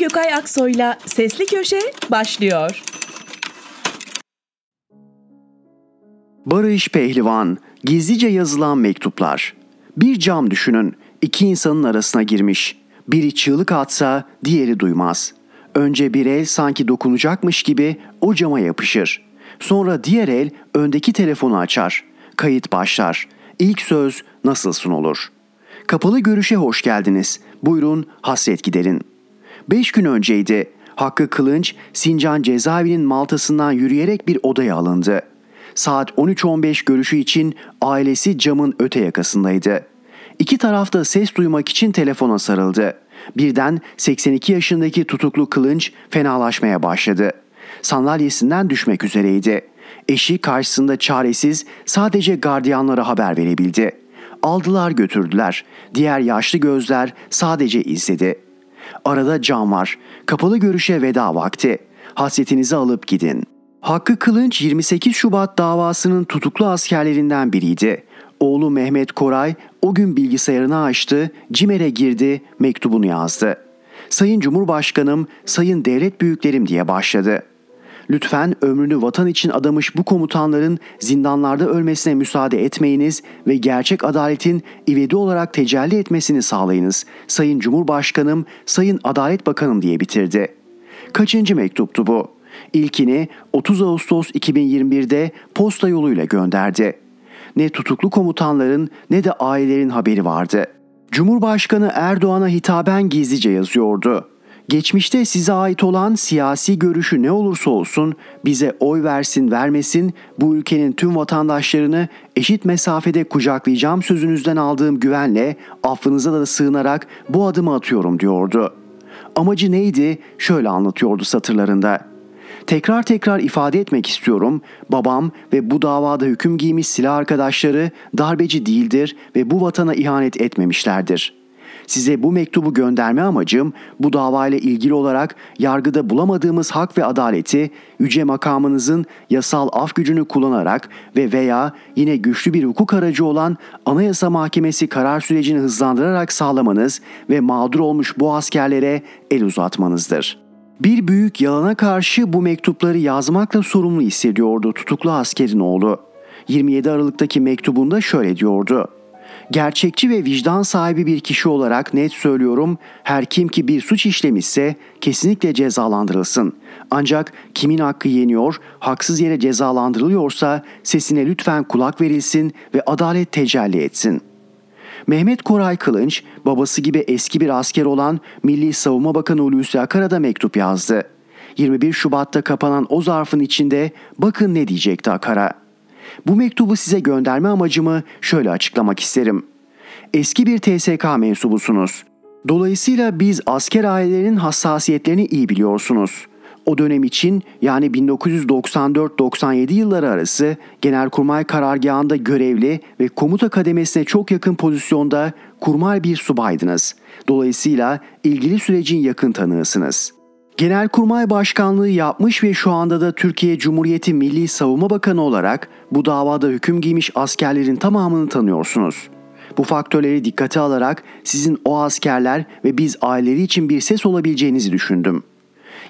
Gökay Aksoy'la Sesli Köşe başlıyor. Barış Pehlivan, gizlice yazılan mektuplar. Bir cam düşünün, iki insanın arasına girmiş. Biri çığlık atsa diğeri duymaz. Önce bir el sanki dokunacakmış gibi o cama yapışır. Sonra diğer el öndeki telefonu açar. Kayıt başlar. İlk söz nasılsın olur. Kapalı görüşe hoş geldiniz. Buyurun hasret giderin. Beş gün önceydi. Hakkı Kılınç, Sincan cezaevinin maltasından yürüyerek bir odaya alındı. Saat 13.15 görüşü için ailesi camın öte yakasındaydı. İki tarafta ses duymak için telefona sarıldı. Birden 82 yaşındaki tutuklu Kılınç fenalaşmaya başladı. Sandalyesinden düşmek üzereydi. Eşi karşısında çaresiz sadece gardiyanlara haber verebildi. Aldılar götürdüler. Diğer yaşlı gözler sadece izledi. Arada cam var. Kapalı görüşe veda vakti. Hasretinizi alıp gidin. Hakkı Kılınç 28 Şubat davasının tutuklu askerlerinden biriydi. Oğlu Mehmet Koray o gün bilgisayarını açtı, CİMER'e girdi, mektubunu yazdı. Sayın Cumhurbaşkanım, sayın devlet büyüklerim diye başladı. Lütfen ömrünü vatan için adamış bu komutanların zindanlarda ölmesine müsaade etmeyiniz ve gerçek adaletin ivedi olarak tecelli etmesini sağlayınız. Sayın Cumhurbaşkanım, Sayın Adalet Bakanım diye bitirdi. Kaçıncı mektuptu bu? İlkini 30 Ağustos 2021'de posta yoluyla gönderdi. Ne tutuklu komutanların ne de ailelerin haberi vardı. Cumhurbaşkanı Erdoğan'a hitaben gizlice yazıyordu. Geçmişte size ait olan siyasi görüşü ne olursa olsun bize oy versin vermesin bu ülkenin tüm vatandaşlarını eşit mesafede kucaklayacağım sözünüzden aldığım güvenle affınıza da sığınarak bu adımı atıyorum diyordu. Amacı neydi? Şöyle anlatıyordu satırlarında. Tekrar tekrar ifade etmek istiyorum. Babam ve bu davada hüküm giymiş silah arkadaşları darbeci değildir ve bu vatana ihanet etmemişlerdir. Size bu mektubu gönderme amacım bu davayla ilgili olarak yargıda bulamadığımız hak ve adaleti yüce makamınızın yasal af gücünü kullanarak ve veya yine güçlü bir hukuk aracı olan Anayasa Mahkemesi karar sürecini hızlandırarak sağlamanız ve mağdur olmuş bu askerlere el uzatmanızdır.'' Bir büyük yalana karşı bu mektupları yazmakla sorumlu hissediyordu tutuklu askerin oğlu. 27 Aralık'taki mektubunda şöyle diyordu. Gerçekçi ve vicdan sahibi bir kişi olarak net söylüyorum, her kim ki bir suç işlemişse kesinlikle cezalandırılsın. Ancak kimin hakkı yeniyor, haksız yere cezalandırılıyorsa sesine lütfen kulak verilsin ve adalet tecelli etsin.'' Mehmet Koray Kılınç, babası gibi eski bir asker olan Milli Savunma Bakanı Hulusi Akar'a da mektup yazdı. 21 Şubat'ta kapanan o zarfın içinde bakın ne diyecekti Akar'a. Bu mektubu size gönderme amacımı şöyle açıklamak isterim. Eski bir TSK mensubusunuz. Dolayısıyla biz asker ailelerinin hassasiyetlerini iyi biliyorsunuz. O dönem için yani 1994-97 yılları arası Genelkurmay karargahında görevli ve komuta kademesine çok yakın pozisyonda kurmay bir subaydınız. Dolayısıyla ilgili sürecin yakın tanığısınız. Genelkurmay Başkanlığı yapmış ve şu anda da Türkiye Cumhuriyeti Milli Savunma Bakanı olarak bu davada hüküm giymiş askerlerin tamamını tanıyorsunuz. Bu faktörleri dikkate alarak sizin o askerler ve biz aileleri için bir ses olabileceğinizi düşündüm.''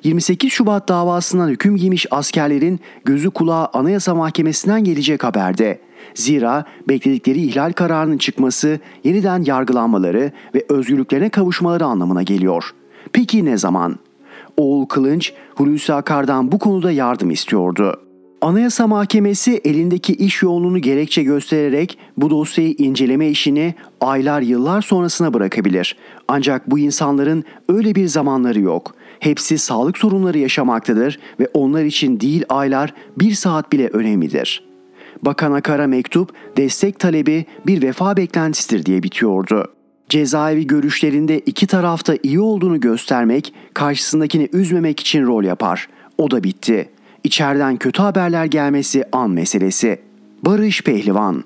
28 Şubat davasından hüküm giymiş askerlerin gözü kulağı Anayasa Mahkemesi'nden gelecek haberde. Zira bekledikleri ihlal kararının çıkması yeniden yargılanmaları ve özgürlüklerine kavuşmaları anlamına geliyor. Peki ne zaman? Oğul Kılınç Hulusi Akar'dan bu konuda yardım istiyordu. Anayasa Mahkemesi elindeki iş yoğunluğunu gerekçe göstererek bu dosyayı inceleme işini aylar yıllar sonrasına bırakabilir. Ancak bu insanların öyle bir zamanları yok. Hepsi sağlık sorunları yaşamaktadır ve onlar için değil aylar bir saat bile önemlidir. Bakan Akar'a mektup destek talebi bir vefa beklentisidir diye bitiyordu. Cezaevi görüşlerinde iki tarafta iyi olduğunu göstermek, karşısındakini üzmemek için rol yapar. O da bitti. İçeriden kötü haberler gelmesi an meselesi. Barış Pehlivan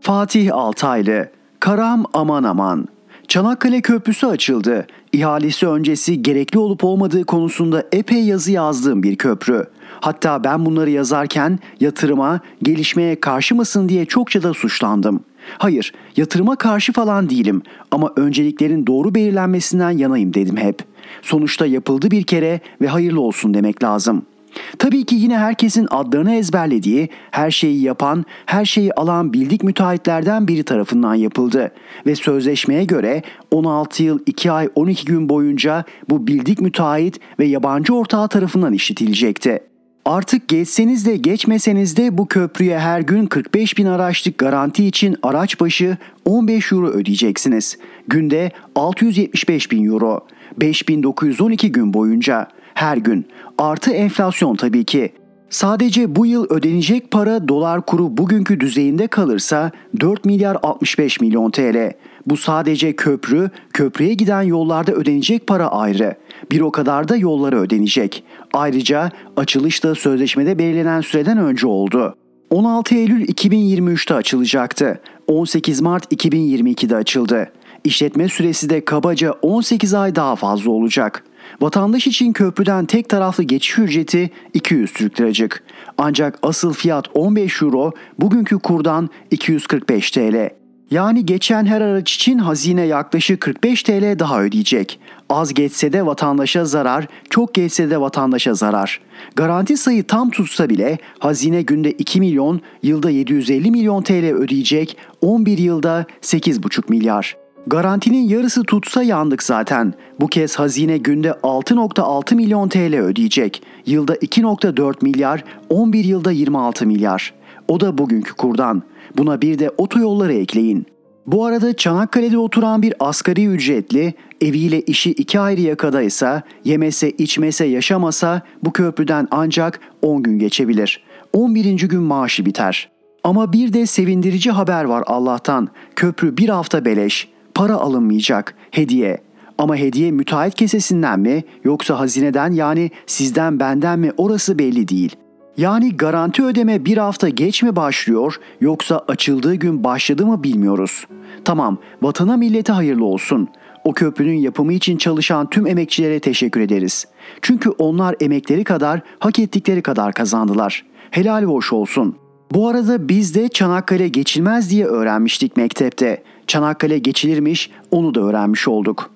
Fatih Altaylı Karam aman aman Çanakkale Köprüsü açıldı. İhalesi öncesi gerekli olup olmadığı konusunda epey yazı yazdığım bir köprü. Hatta ben bunları yazarken yatırıma, gelişmeye karşı mısın diye çokça da suçlandım. Hayır, yatırıma karşı falan değilim ama önceliklerin doğru belirlenmesinden yanayım dedim hep. Sonuçta yapıldı bir kere ve hayırlı olsun demek lazım.'' Tabii ki yine herkesin adlarını ezberlediği, her şeyi yapan, her şeyi alan bildik müteahhitlerden biri tarafından yapıldı. Ve sözleşmeye göre 16 yıl 2 ay 12 gün boyunca bu bildik müteahhit ve yabancı ortağı tarafından işletilecekti. Artık geçseniz de geçmeseniz de bu köprüye her gün 45 bin araçlık garanti için araç başı 15 euro ödeyeceksiniz. Günde 675 bin euro. 5912 gün boyunca her gün. Artı enflasyon tabii ki. Sadece bu yıl ödenecek para dolar kuru bugünkü düzeyinde kalırsa 4 milyar 65 milyon TL. Bu sadece köprü, köprüye giden yollarda ödenecek para ayrı. Bir o kadar da yollara ödenecek. Ayrıca açılış da sözleşmede belirlenen süreden önce oldu. 16 Eylül 2023'te açılacaktı. 18 Mart 2022'de açıldı. İşletme süresi de kabaca 18 ay daha fazla olacak. Vatandaş için köprüden tek taraflı geçiş ücreti 200 Türk liracık. Ancak asıl fiyat 15 euro, bugünkü kurdan 245 TL. Yani geçen her araç için hazine yaklaşık 45 TL daha ödeyecek. Az geçse de vatandaşa zarar, çok geçse de vatandaşa zarar. Garanti sayı tam tutsa bile hazine günde 2 milyon, yılda 750 milyon TL ödeyecek, 11 yılda 8,5 milyar. Garantinin yarısı tutsa yandık zaten. Bu kez hazine günde 6.6 milyon TL ödeyecek. Yılda 2.4 milyar, 11 yılda 26 milyar. O da bugünkü kurdan. Buna bir de otoyolları ekleyin. Bu arada Çanakkale'de oturan bir asgari ücretli, eviyle işi iki ayrı yakadaysa, yemese içmese yaşamasa bu köprüden ancak 10 gün geçebilir. 11. gün maaşı biter. Ama bir de sevindirici haber var Allah'tan. Köprü bir hafta beleş. Para alınmayacak, hediye. Ama hediye müteahhit kesesinden mi yoksa hazineden yani sizden benden mi orası belli değil. Yani garanti ödeme bir hafta geç mi başlıyor yoksa açıldığı gün başladı mı bilmiyoruz. Tamam vatana millete hayırlı olsun. O köprünün yapımı için çalışan tüm emekçilere teşekkür ederiz. Çünkü onlar emekleri kadar hak ettikleri kadar kazandılar. Helal hoş olsun. Bu arada biz de Çanakkale geçilmez diye öğrenmiştik mektepte. Çanakkale geçilirmiş onu da öğrenmiş olduk.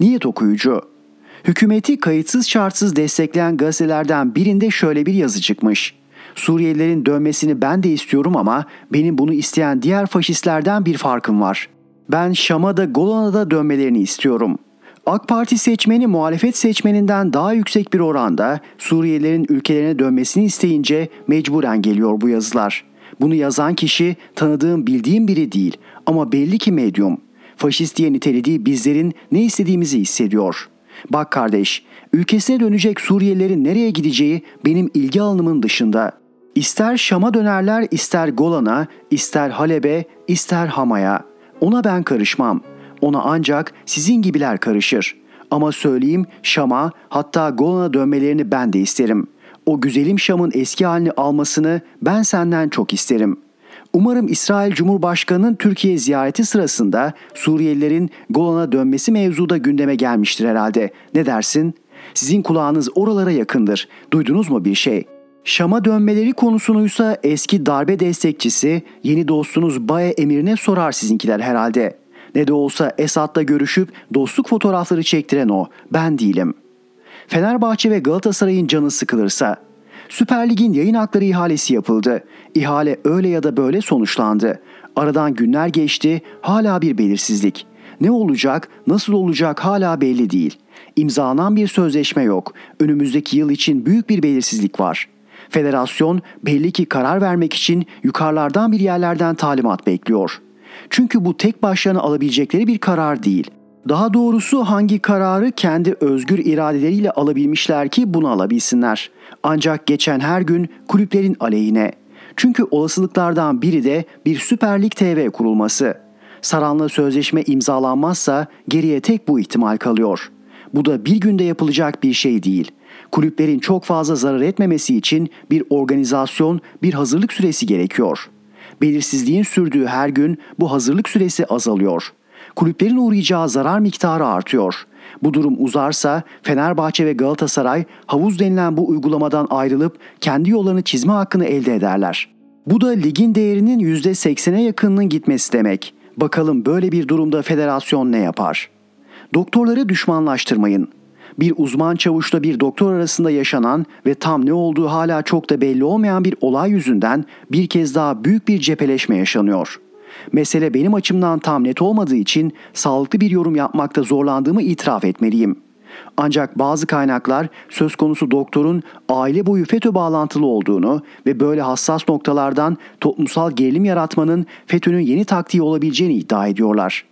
Niyet okuyucu. Hükümeti kayıtsız şartsız destekleyen gazetelerden birinde şöyle bir yazı çıkmış. Suriyelilerin dönmesini ben de istiyorum ama benim bunu isteyen diğer faşistlerden bir farkım var. Ben Şam'a da Golan'a da dönmelerini istiyorum. AK Parti seçmeni muhalefet seçmeninden daha yüksek bir oranda Suriyelilerin ülkelerine dönmesini isteyince mecburen geliyor bu yazılar. Bunu yazan kişi tanıdığım bildiğim biri değil ama belli ki medyum. Faşist diye nitelediği bizlerin ne istediğimizi hissediyor. Bak kardeş, ülkesine dönecek Suriyelilerin nereye gideceği benim ilgi alanımın dışında. İster Şam'a dönerler, ister Golan'a, ister Halep'e, ister Hama'ya. Ona ben karışmam. Ona ancak sizin gibiler karışır. Ama söyleyeyim Şam'a hatta Golan'a dönmelerini ben de isterim. O güzelim Şam'ın eski halini almasını ben senden çok isterim.'' Umarım İsrail Cumhurbaşkanı'nın Türkiye ziyareti sırasında Suriyelilerin Golan'a dönmesi mevzu da gündeme gelmiştir herhalde. Ne dersin? Sizin kulağınız oralara yakındır. Duydunuz mu bir şey? Şam'a dönmeleri konusunuysa eski darbe destekçisi yeni dostunuz Baye Emir'ine sorar sizinkiler herhalde. Ne de olsa Esad'la görüşüp dostluk fotoğrafları çektiren o. Ben değilim. Fenerbahçe ve Galatasaray'ın canı sıkılırsa Süper Lig'in yayın hakları ihalesi yapıldı. İhale öyle ya da böyle sonuçlandı. Aradan günler geçti, hala bir belirsizlik. Ne olacak, nasıl olacak hala belli değil. İmzalanan bir sözleşme yok. Önümüzdeki yıl için büyük bir belirsizlik var. Federasyon belli ki karar vermek için yukarılardan bir yerlerden talimat bekliyor. Çünkü bu tek başlarına alabilecekleri bir karar değil. Daha doğrusu hangi kararı kendi özgür iradeleriyle alabilmişler ki bunu alabilsinler. Ancak geçen her gün kulüplerin aleyhine. Çünkü olasılıklardan biri de bir Süper Lig TV kurulması. Saran'la sözleşme imzalanmazsa geriye tek bu ihtimal kalıyor. Bu da bir günde yapılacak bir şey değil. Kulüplerin çok fazla zarar etmemesi için bir organizasyon, bir hazırlık süresi gerekiyor. Belirsizliğin sürdüğü her gün bu hazırlık süresi azalıyor. Kulüplerin uğrayacağı zarar miktarı artıyor. Bu durum uzarsa Fenerbahçe ve Galatasaray havuz denilen bu uygulamadan ayrılıp kendi yollarını çizme hakkını elde ederler. Bu da ligin değerinin %80'e yakınının gitmesi demek. Bakalım böyle bir durumda federasyon ne yapar? Doktorları düşmanlaştırmayın. Bir uzman çavuşla bir doktor arasında yaşanan ve tam ne olduğu hala çok da belli olmayan bir olay yüzünden bir kez daha büyük bir cepheleşme yaşanıyor. Mesele benim açımdan tam net olmadığı için sağlıklı bir yorum yapmakta zorlandığımı itiraf etmeliyim. Ancak bazı kaynaklar söz konusu doktorun aile boyu FETÖ bağlantılı olduğunu ve böyle hassas noktalardan toplumsal gerilim yaratmanın FETÖ'nün yeni taktiği olabileceğini iddia ediyorlar.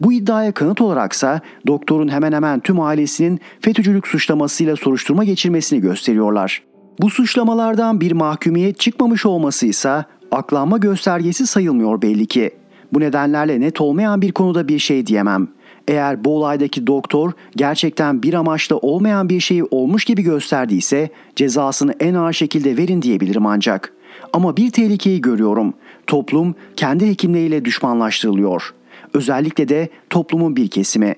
Bu iddiaya kanıt olaraksa doktorun hemen hemen tüm ailesinin FETÖ'cülük suçlamasıyla soruşturma geçirmesini gösteriyorlar. Bu suçlamalardan bir mahkumiyet çıkmamış olması ise aklanma göstergesi sayılmıyor belli ki. Bu nedenlerle net olmayan bir konuda bir şey diyemem. Eğer bu olaydaki doktor gerçekten bir amaçla olmayan bir şeyi olmuş gibi gösterdiyse cezasını en ağır şekilde verin diyebilirim ancak. Ama bir tehlikeyi görüyorum. Toplum kendi hekimleriyle düşmanlaştırılıyor. Özellikle de toplumun bir kesimi.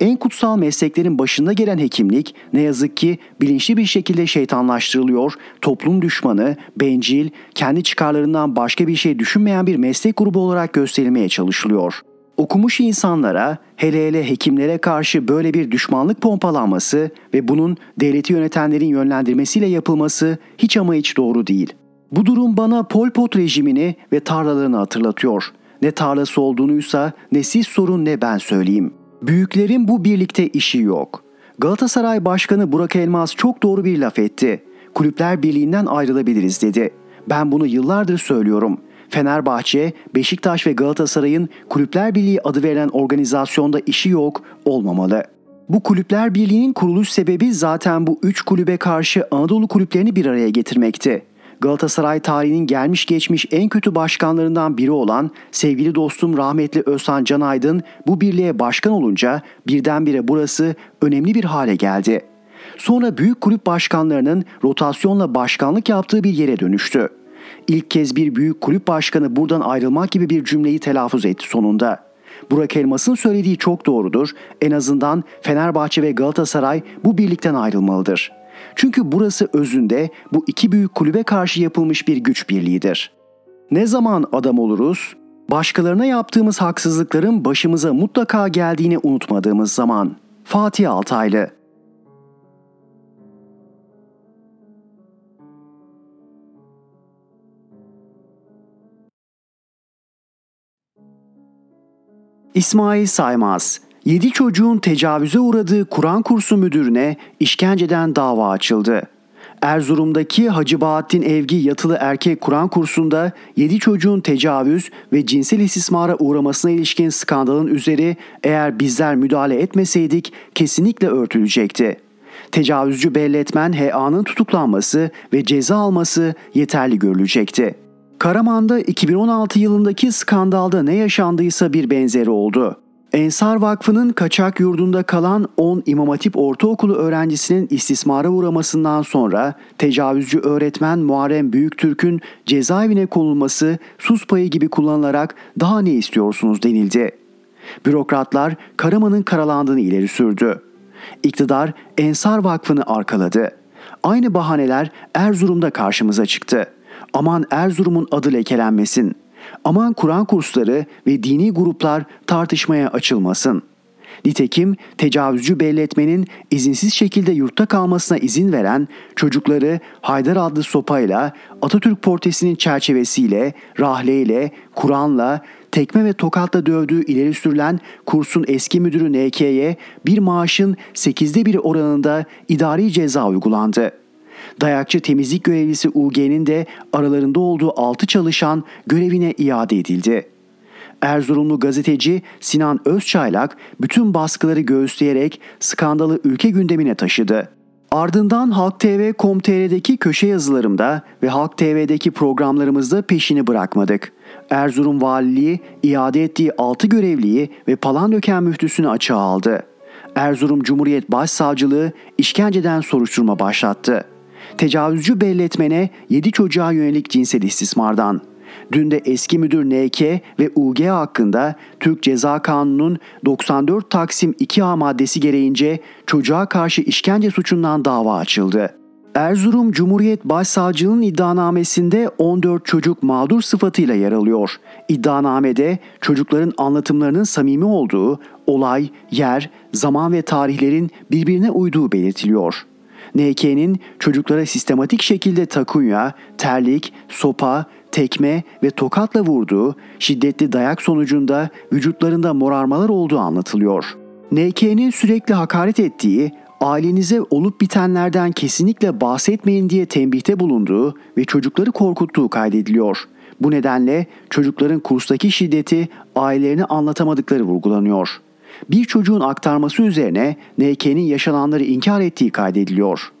En kutsal mesleklerin başında gelen hekimlik ne yazık ki bilinçli bir şekilde şeytanlaştırılıyor, toplum düşmanı, bencil, kendi çıkarlarından başka bir şey düşünmeyen bir meslek grubu olarak gösterilmeye çalışılıyor. Okumuş insanlara, hele hele hekimlere karşı böyle bir düşmanlık pompalanması ve bunun devleti yönetenlerin yönlendirmesiyle yapılması hiç ama hiç doğru değil. Bu durum bana Pol Pot rejimini ve tarlalarını hatırlatıyor. Ne tarlası olduğunuysa ne siz sorun ne ben söyleyeyim. Büyüklerin bu birlikte işi yok. Galatasaray Başkanı Burak Elmas çok doğru bir laf etti. Kulüpler Birliği'nden ayrılabiliriz dedi. Ben bunu yıllardır söylüyorum. Fenerbahçe, Beşiktaş ve Galatasaray'ın Kulüpler Birliği adı verilen organizasyonda işi yok, olmamalı. Bu Kulüpler Birliği'nin kuruluş sebebi zaten bu üç kulübe karşı Anadolu kulüplerini bir araya getirmekti. Galatasaray tarihinin gelmiş geçmiş en kötü başkanlarından biri olan sevgili dostum rahmetli Özhan Canaydın bu birliğe başkan olunca birdenbire burası önemli bir hale geldi. Sonra büyük kulüp başkanlarının rotasyonla başkanlık yaptığı bir yere dönüştü. İlk kez bir büyük kulüp başkanı buradan ayrılmak gibi bir cümleyi telaffuz etti sonunda. Burak Elmas'ın söylediği çok doğrudur. En azından Fenerbahçe ve Galatasaray bu birlikten ayrılmalıdır. Çünkü burası özünde bu iki büyük kulübe karşı yapılmış bir güç birliğidir. Ne zaman adam oluruz? Başkalarına yaptığımız haksızlıkların başımıza mutlaka geldiğini unutmadığımız zaman. Fatih Altaylı İsmail Saymaz, 7 çocuğun tecavüze uğradığı Kur'an kursu müdürüne işkenceden dava açıldı. Erzurum'daki Hacı Bahattin Evgi yatılı erkek Kur'an kursunda 7 çocuğun tecavüz ve cinsel istismara uğramasına ilişkin skandalın üzeri eğer bizler müdahale etmeseydik kesinlikle örtülecekti. Tecavüzcü belletmen HA'nın tutuklanması ve ceza alması yeterli görülecekti. Karaman'da 2016 yılındaki skandalda ne yaşandıysa bir benzeri oldu. Ensar Vakfı'nın kaçak yurdunda kalan 10 İmam Hatip Ortaokulu öğrencisinin istismara uğramasından sonra tecavüzcü öğretmen Muharrem Büyüktürk'ün cezaevine konulması sus payı gibi kullanılarak daha ne istiyorsunuz denildi. Bürokratlar Karaman'ın karalandığını ileri sürdü. İktidar Ensar Vakfı'nı arkaladı. Aynı bahaneler Erzurum'da karşımıza çıktı. Aman Erzurum'un adı lekelenmesin.'' Aman Kur'an kursları ve dini gruplar tartışmaya açılmasın. Nitekim tecavüzcü belletmenin izinsiz şekilde yurtta kalmasına izin veren çocukları Haydar adlı sopayla, Atatürk portresinin çerçevesiyle, rahleyle, Kur'an'la, tekme ve tokatla dövdüğü ileri sürülen kursun eski müdürü NK'ye bir maaşın sekizde biri oranında idari ceza uygulandı.'' Dayakçı temizlik görevlisi UG'nin de aralarında olduğu 6 çalışan görevine iade edildi. Erzurumlu gazeteci Sinan Özçaylak bütün baskıları göğüsleyerek skandalı ülke gündemine taşıdı. Ardından Halk TV.com.tr'deki köşe yazılarımda ve Halk TV'deki programlarımızda peşini bırakmadık. Erzurum Valiliği iade ettiği 6 görevliyi ve Palandöken müftüsünü açığa aldı. Erzurum Cumhuriyet Başsavcılığı işkenceden soruşturma başlattı tecavüzcü belletmene 7 çocuğa yönelik cinsel istismardan. Dün de eski müdür NK ve UG hakkında Türk Ceza Kanunu'nun 94 Taksim 2A maddesi gereğince çocuğa karşı işkence suçundan dava açıldı. Erzurum Cumhuriyet Başsavcılığının iddianamesinde 14 çocuk mağdur sıfatıyla yer alıyor. İddianamede çocukların anlatımlarının samimi olduğu, olay, yer, zaman ve tarihlerin birbirine uyduğu belirtiliyor. NK'nin çocuklara sistematik şekilde takunya, terlik, sopa, tekme ve tokatla vurduğu, şiddetli dayak sonucunda vücutlarında morarmalar olduğu anlatılıyor. NK'nin sürekli hakaret ettiği, ailenize olup bitenlerden kesinlikle bahsetmeyin diye tembihte bulunduğu ve çocukları korkuttuğu kaydediliyor. Bu nedenle çocukların kurstaki şiddeti ailelerine anlatamadıkları vurgulanıyor. Bir çocuğun aktarması üzerine NK'nin yaşananları inkar ettiği kaydediliyor.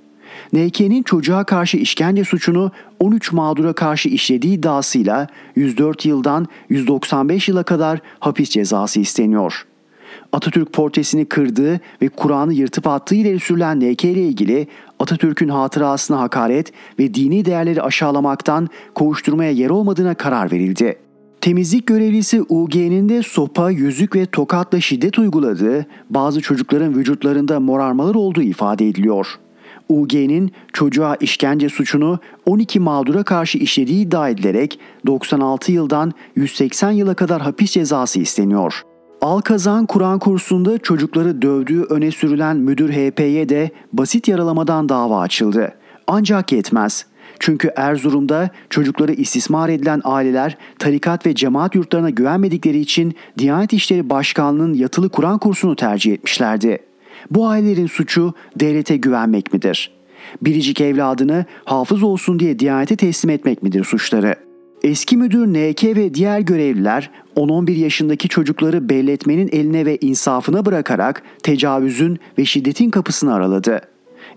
NK'nin çocuğa karşı işkence suçunu 13 mağdura karşı işlediği iddiasıyla 104 yıldan 195 yıla kadar hapis cezası isteniyor. Atatürk portresini kırdığı ve Kur'an'ı yırtıp attığı ileri sürülen NK ile ilgili Atatürk'ün hatırasına hakaret ve dini değerleri aşağılamaktan kovuşturmaya yer olmadığına karar verildi. Temizlik görevlisi UG'nin de sopa, yüzük ve tokatla şiddet uyguladığı, bazı çocukların vücutlarında morarmalar olduğu ifade ediliyor. UG'nin çocuğa işkence suçunu 12 mağdura karşı işlediği iddia edilerek 96 yıldan 180 yıla kadar hapis cezası isteniyor. Alkazan Kur'an kursunda çocukları dövdüğü öne sürülen müdür HP'ye de basit yaralamadan dava açıldı. Ancak yetmez. Çünkü Erzurum'da çocukları istismar edilen aileler tarikat ve cemaat yurtlarına güvenmedikleri için Diyanet İşleri Başkanlığı'nın yatılı Kur'an kursunu tercih etmişlerdi. Bu ailelerin suçu devlete güvenmek midir? Biricik evladını hafız olsun diye Diyanete teslim etmek midir suçları? Eski müdür NK ve diğer görevliler 10-11 yaşındaki çocukları belletmenin eline ve insafına bırakarak tecavüzün ve şiddetin kapısını araladı.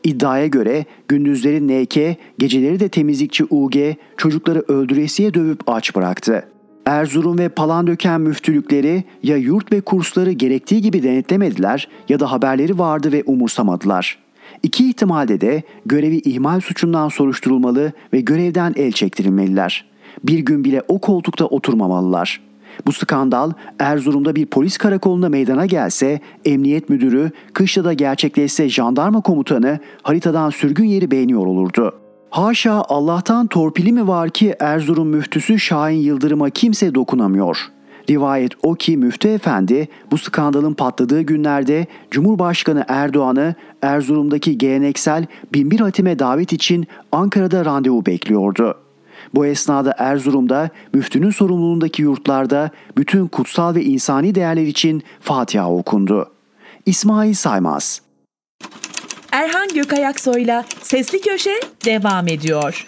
İddiaya göre gündüzleri NK, geceleri de temizlikçi UG çocukları öldüresiye dövüp aç bıraktı. Erzurum ve Palandöken müftülükleri ya yurt ve kursları gerektiği gibi denetlemediler ya da haberleri vardı ve umursamadılar. İki ihtimalde de görevi ihmal suçundan soruşturulmalı ve görevden el çektirilmeliler. Bir gün bile o koltukta oturmamalılar.'' Bu skandal Erzurum'da bir polis karakolunda meydana gelse, emniyet müdürü, Kışla'da gerçekleşse jandarma komutanı haritadan sürgün yeri beğeniyor olurdu. Haşa Allah'tan torpili mi var ki Erzurum müftüsü Şahin Yıldırım'a kimse dokunamıyor. Rivayet o ki Müftü Efendi bu skandalın patladığı günlerde Cumhurbaşkanı Erdoğan'ı Erzurum'daki geleneksel binbir hatime davet için Ankara'da randevu bekliyordu. Bu esnada Erzurum'da müftünün sorumluluğundaki yurtlarda bütün kutsal ve insani değerler için Fatiha okundu. İsmail Saymaz Erhan Gökayaksoy'la Sesli Köşe devam ediyor.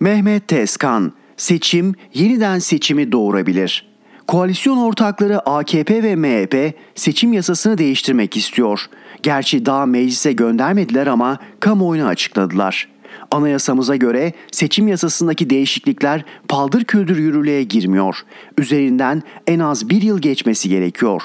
Mehmet Tezkan, seçim yeniden seçimi doğurabilir. Koalisyon ortakları AKP ve MHP seçim yasasını değiştirmek istiyor. Gerçi daha meclise göndermediler ama kamuoyuna açıkladılar. Anayasamıza göre seçim yasasındaki değişiklikler paldır küldür yürürlüğe girmiyor. Üzerinden en az bir yıl geçmesi gerekiyor.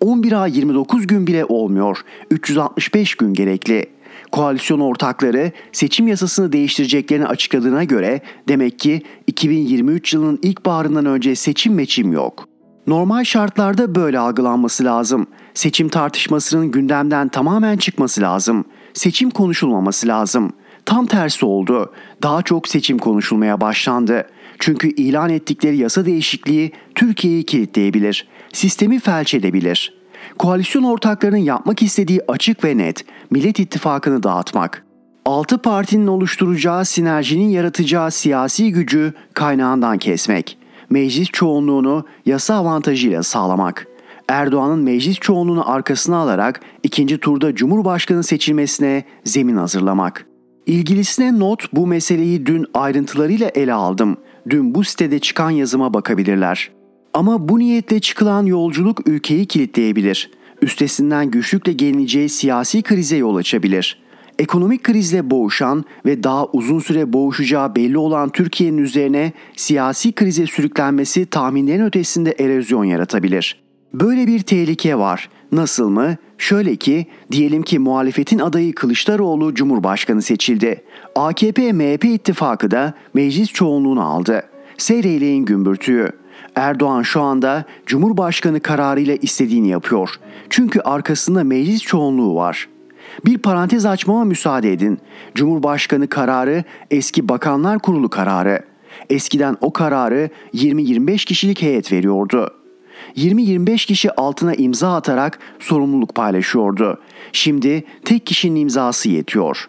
11 ay 29 gün bile olmuyor. 365 gün gerekli. Koalisyon ortakları seçim yasasını değiştireceklerini açıkladığına göre demek ki 2023 yılının ilk baharından önce seçim meçim yok. Normal şartlarda böyle algılanması lazım. Seçim tartışmasının gündemden tamamen çıkması lazım. Seçim konuşulmaması lazım. Tam tersi oldu. Daha çok seçim konuşulmaya başlandı. Çünkü ilan ettikleri yasa değişikliği Türkiye'yi kilitleyebilir. Sistemi felç edebilir. Koalisyon ortaklarının yapmak istediği açık ve net Millet İttifakı'nı dağıtmak. Altı partinin oluşturacağı sinerjinin yaratacağı siyasi gücü kaynağından kesmek. Meclis çoğunluğunu yasa avantajıyla sağlamak. Erdoğan'ın meclis çoğunluğunu arkasına alarak ikinci turda Cumhurbaşkanı seçilmesine zemin hazırlamak. İlgilisine not bu meseleyi dün ayrıntılarıyla ele aldım. Dün bu sitede çıkan yazıma bakabilirler. Ama bu niyetle çıkılan yolculuk ülkeyi kilitleyebilir. Üstesinden güçlükle gelineceği siyasi krize yol açabilir. Ekonomik krizle boğuşan ve daha uzun süre boğuşacağı belli olan Türkiye'nin üzerine siyasi krize sürüklenmesi tahminlerin ötesinde erozyon yaratabilir. Böyle bir tehlike var. Nasıl mı? Şöyle ki, diyelim ki muhalefetin adayı Kılıçdaroğlu Cumhurbaşkanı seçildi. AKP-MHP ittifakı da meclis çoğunluğunu aldı. Seyreyleyin gümbürtüyü. Erdoğan şu anda Cumhurbaşkanı kararıyla istediğini yapıyor. Çünkü arkasında meclis çoğunluğu var. Bir parantez açmama müsaade edin. Cumhurbaşkanı kararı eski Bakanlar Kurulu kararı. Eskiden o kararı 20-25 kişilik heyet veriyordu. 20-25 kişi altına imza atarak sorumluluk paylaşıyordu. Şimdi tek kişinin imzası yetiyor.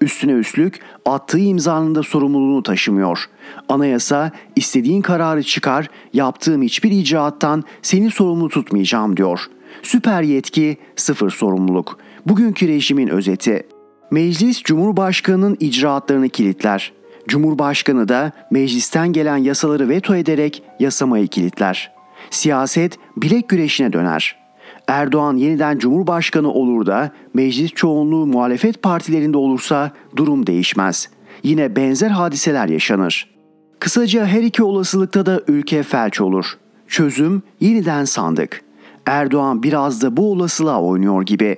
Üstüne üstlük attığı imzanın da sorumluluğunu taşımıyor. Anayasa istediğin kararı çıkar, yaptığım hiçbir icraattan seni sorumlu tutmayacağım diyor. Süper yetki, sıfır sorumluluk. Bugünkü rejimin özeti. Meclis Cumhurbaşkanı'nın icraatlarını kilitler. Cumhurbaşkanı da meclisten gelen yasaları veto ederek yasamayı kilitler. Siyaset bilek güreşine döner. Erdoğan yeniden Cumhurbaşkanı olur da meclis çoğunluğu muhalefet partilerinde olursa durum değişmez. Yine benzer hadiseler yaşanır. Kısaca her iki olasılıkta da ülke felç olur. Çözüm yeniden sandık. Erdoğan biraz da bu olasılığa oynuyor gibi.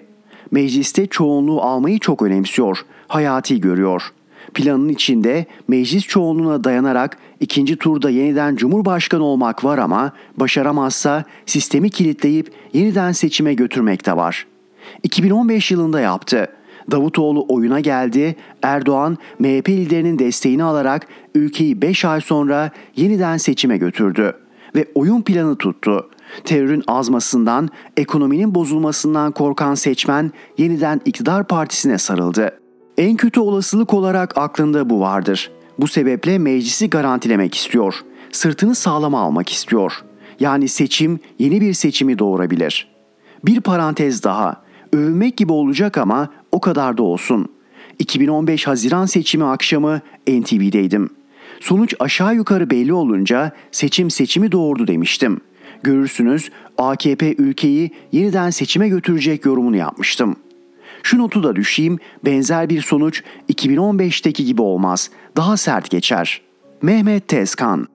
Mecliste çoğunluğu almayı çok önemsiyor, hayati görüyor. Planın içinde meclis çoğunluğuna dayanarak ikinci turda yeniden cumhurbaşkanı olmak var ama başaramazsa sistemi kilitleyip yeniden seçime götürmek de var. 2015 yılında yaptı. Davutoğlu oyuna geldi. Erdoğan MHP liderinin desteğini alarak ülkeyi 5 ay sonra yeniden seçime götürdü ve oyun planı tuttu. Terörün azmasından, ekonominin bozulmasından korkan seçmen yeniden iktidar partisine sarıldı. En kötü olasılık olarak aklında bu vardır. Bu sebeple meclisi garantilemek istiyor. Sırtını sağlama almak istiyor. Yani seçim yeni bir seçimi doğurabilir. Bir parantez daha. Övünmek gibi olacak ama o kadar da olsun. 2015 Haziran seçimi akşamı NTV'deydim. Sonuç aşağı yukarı belli olunca seçim seçimi doğurdu demiştim. Görürsünüz AKP ülkeyi yeniden seçime götürecek yorumunu yapmıştım.'' Şu notu da düşeyim, benzer bir sonuç 2015'teki gibi olmaz. Daha sert geçer. Mehmet Tezkan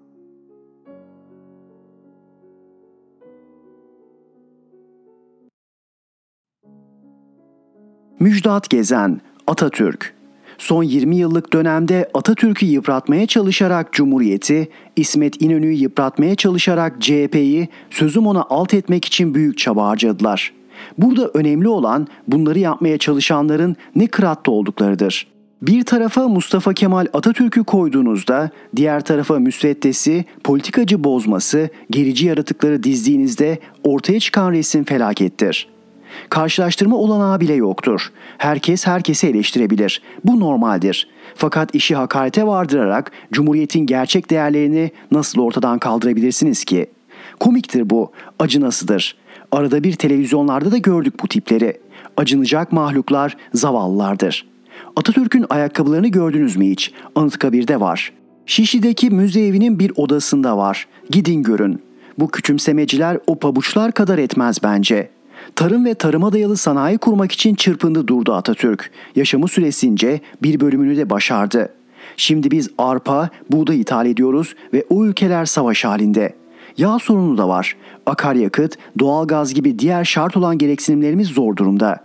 Müjdat Gezen, Atatürk Son 20 yıllık dönemde Atatürk'ü yıpratmaya çalışarak Cumhuriyeti, İsmet İnönü'yü yıpratmaya çalışarak CHP'yi sözüm ona alt etmek için büyük çaba harcadılar.'' Burada önemli olan bunları yapmaya çalışanların ne kıratta olduklarıdır. Bir tarafa Mustafa Kemal Atatürk'ü koyduğunuzda diğer tarafa müsveddesi, politikacı bozması, gerici yaratıkları dizdiğinizde ortaya çıkan resim felakettir. Karşılaştırma olanağı bile yoktur. Herkes herkesi eleştirebilir. Bu normaldir. Fakat işi hakarete vardırarak Cumhuriyet'in gerçek değerlerini nasıl ortadan kaldırabilirsiniz ki? Komiktir bu, acınasıdır. Arada bir televizyonlarda da gördük bu tipleri. Acınacak mahluklar zavallılardır. Atatürk'ün ayakkabılarını gördünüz mü hiç? Anıtkabir'de var. Şişli'deki müze evinin bir odasında var. Gidin görün. Bu küçümsemeciler o pabuçlar kadar etmez bence. Tarım ve tarıma dayalı sanayi kurmak için çırpındı durdu Atatürk. Yaşamı süresince bir bölümünü de başardı. Şimdi biz arpa, buğday ithal ediyoruz ve o ülkeler savaş halinde. Yağ sorunu da var. Akaryakıt, doğalgaz gibi diğer şart olan gereksinimlerimiz zor durumda.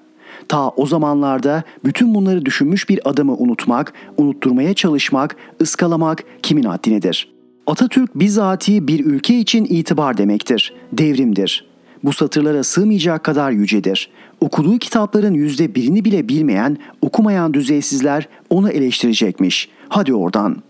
Ta o zamanlarda bütün bunları düşünmüş bir adamı unutmak, unutturmaya çalışmak, ıskalamak kimin haddinedir? Atatürk bizatihi bir ülke için itibar demektir, devrimdir. Bu satırlara sığmayacak kadar yücedir. Okuduğu kitapların yüzde birini bile bilmeyen, okumayan düzeysizler onu eleştirecekmiş. Hadi oradan.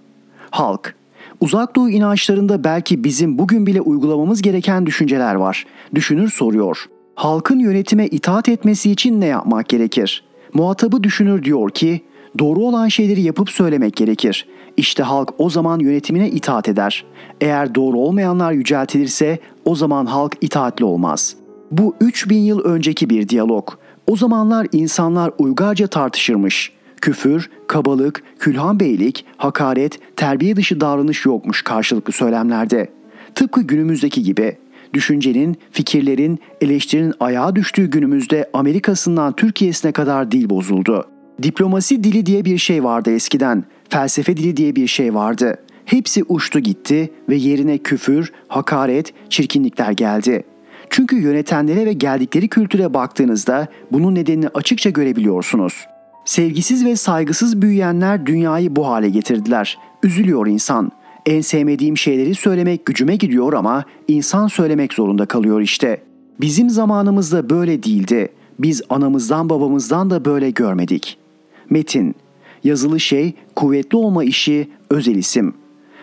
Halk, Uzak Doğu inançlarında belki bizim bugün bile uygulamamız gereken düşünceler var. Düşünür soruyor. Halkın yönetime itaat etmesi için ne yapmak gerekir? Muhatabı düşünür diyor ki, doğru olan şeyleri yapıp söylemek gerekir. İşte halk o zaman yönetimine itaat eder. Eğer doğru olmayanlar yüceltilirse o zaman halk itaatli olmaz. Bu 3000 yıl önceki bir diyalog. O zamanlar insanlar uygarca tartışırmış küfür, kabalık, külhan beylik, hakaret, terbiye dışı davranış yokmuş karşılıklı söylemlerde. Tıpkı günümüzdeki gibi. Düşüncenin, fikirlerin, eleştirinin ayağa düştüğü günümüzde Amerika'sından Türkiye'sine kadar dil bozuldu. Diplomasi dili diye bir şey vardı eskiden. Felsefe dili diye bir şey vardı. Hepsi uçtu gitti ve yerine küfür, hakaret, çirkinlikler geldi. Çünkü yönetenlere ve geldikleri kültüre baktığınızda bunun nedenini açıkça görebiliyorsunuz. Sevgisiz ve saygısız büyüyenler dünyayı bu hale getirdiler. Üzülüyor insan. En sevmediğim şeyleri söylemek gücüme gidiyor ama insan söylemek zorunda kalıyor işte. Bizim zamanımızda böyle değildi. Biz anamızdan babamızdan da böyle görmedik. Metin Yazılı şey, kuvvetli olma işi, özel isim.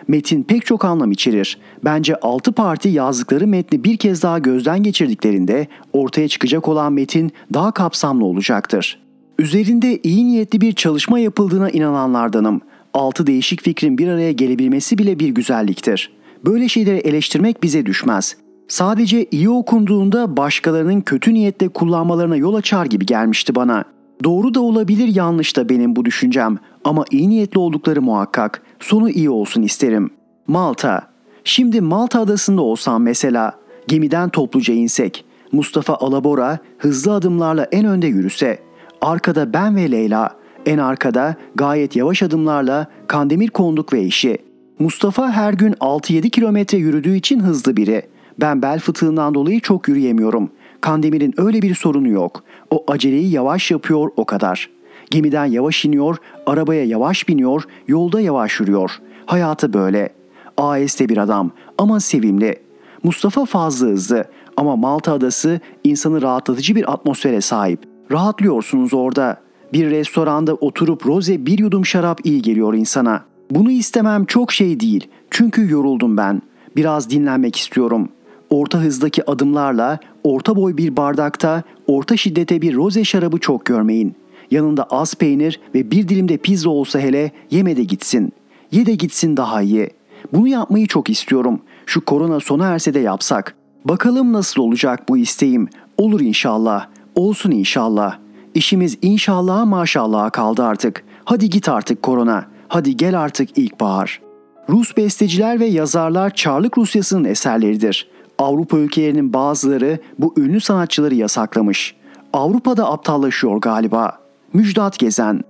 Metin pek çok anlam içerir. Bence altı parti yazdıkları metni bir kez daha gözden geçirdiklerinde ortaya çıkacak olan metin daha kapsamlı olacaktır. Üzerinde iyi niyetli bir çalışma yapıldığına inananlardanım. Altı değişik fikrin bir araya gelebilmesi bile bir güzelliktir. Böyle şeyleri eleştirmek bize düşmez. Sadece iyi okunduğunda başkalarının kötü niyetle kullanmalarına yol açar gibi gelmişti bana. Doğru da olabilir yanlış da benim bu düşüncem ama iyi niyetli oldukları muhakkak. Sonu iyi olsun isterim. Malta. Şimdi Malta adasında olsam mesela gemiden topluca insek. Mustafa Alabora hızlı adımlarla en önde yürüse. Arkada ben ve Leyla. En arkada gayet yavaş adımlarla Kandemir Konduk ve eşi. Mustafa her gün 6-7 kilometre yürüdüğü için hızlı biri. Ben bel fıtığından dolayı çok yürüyemiyorum. Kandemir'in öyle bir sorunu yok. O aceleyi yavaş yapıyor o kadar. Gemiden yavaş iniyor, arabaya yavaş biniyor, yolda yavaş yürüyor. Hayatı böyle. AS'te bir adam ama sevimli. Mustafa fazla hızlı ama Malta adası insanı rahatlatıcı bir atmosfere sahip. Rahatlıyorsunuz orada. Bir restoranda oturup roze bir yudum şarap iyi geliyor insana. Bunu istemem çok şey değil. Çünkü yoruldum ben. Biraz dinlenmek istiyorum. Orta hızdaki adımlarla orta boy bir bardakta orta şiddete bir roze şarabı çok görmeyin. Yanında az peynir ve bir dilimde pizza olsa hele yeme de gitsin. Ye de gitsin daha iyi. Bunu yapmayı çok istiyorum. Şu korona sona erse de yapsak. Bakalım nasıl olacak bu isteğim. Olur inşallah. Olsun inşallah. İşimiz inşallah maşallah kaldı artık. Hadi git artık korona. Hadi gel artık ilkbahar. Rus besteciler ve yazarlar Çarlık Rusyası'nın eserleridir. Avrupa ülkelerinin bazıları bu ünlü sanatçıları yasaklamış. Avrupa'da aptallaşıyor galiba. Müjdat Gezen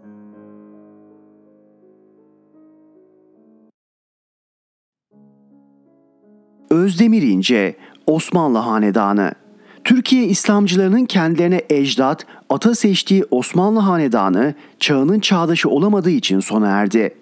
Özdemir İnce, Osmanlı Hanedanı Türkiye İslamcılarının kendilerine ecdat, ata seçtiği Osmanlı Hanedanı çağının çağdaşı olamadığı için sona erdi.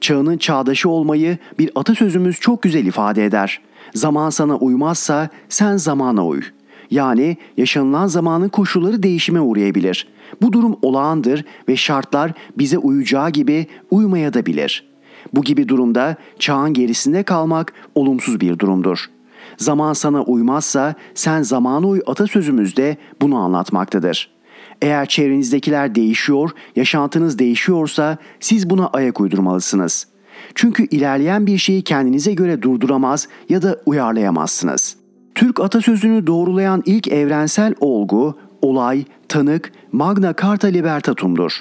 Çağının çağdaşı olmayı bir atasözümüz çok güzel ifade eder. Zaman sana uymazsa sen zamana uy. Yani yaşanılan zamanın koşulları değişime uğrayabilir. Bu durum olağandır ve şartlar bize uyacağı gibi uymaya da bilir. Bu gibi durumda çağın gerisinde kalmak olumsuz bir durumdur. Zaman sana uymazsa sen zamana uy atasözümüz de bunu anlatmaktadır. Eğer çevrenizdekiler değişiyor, yaşantınız değişiyorsa siz buna ayak uydurmalısınız.'' Çünkü ilerleyen bir şeyi kendinize göre durduramaz ya da uyarlayamazsınız. Türk atasözünü doğrulayan ilk evrensel olgu, olay, tanık Magna Carta Libertatum'dur.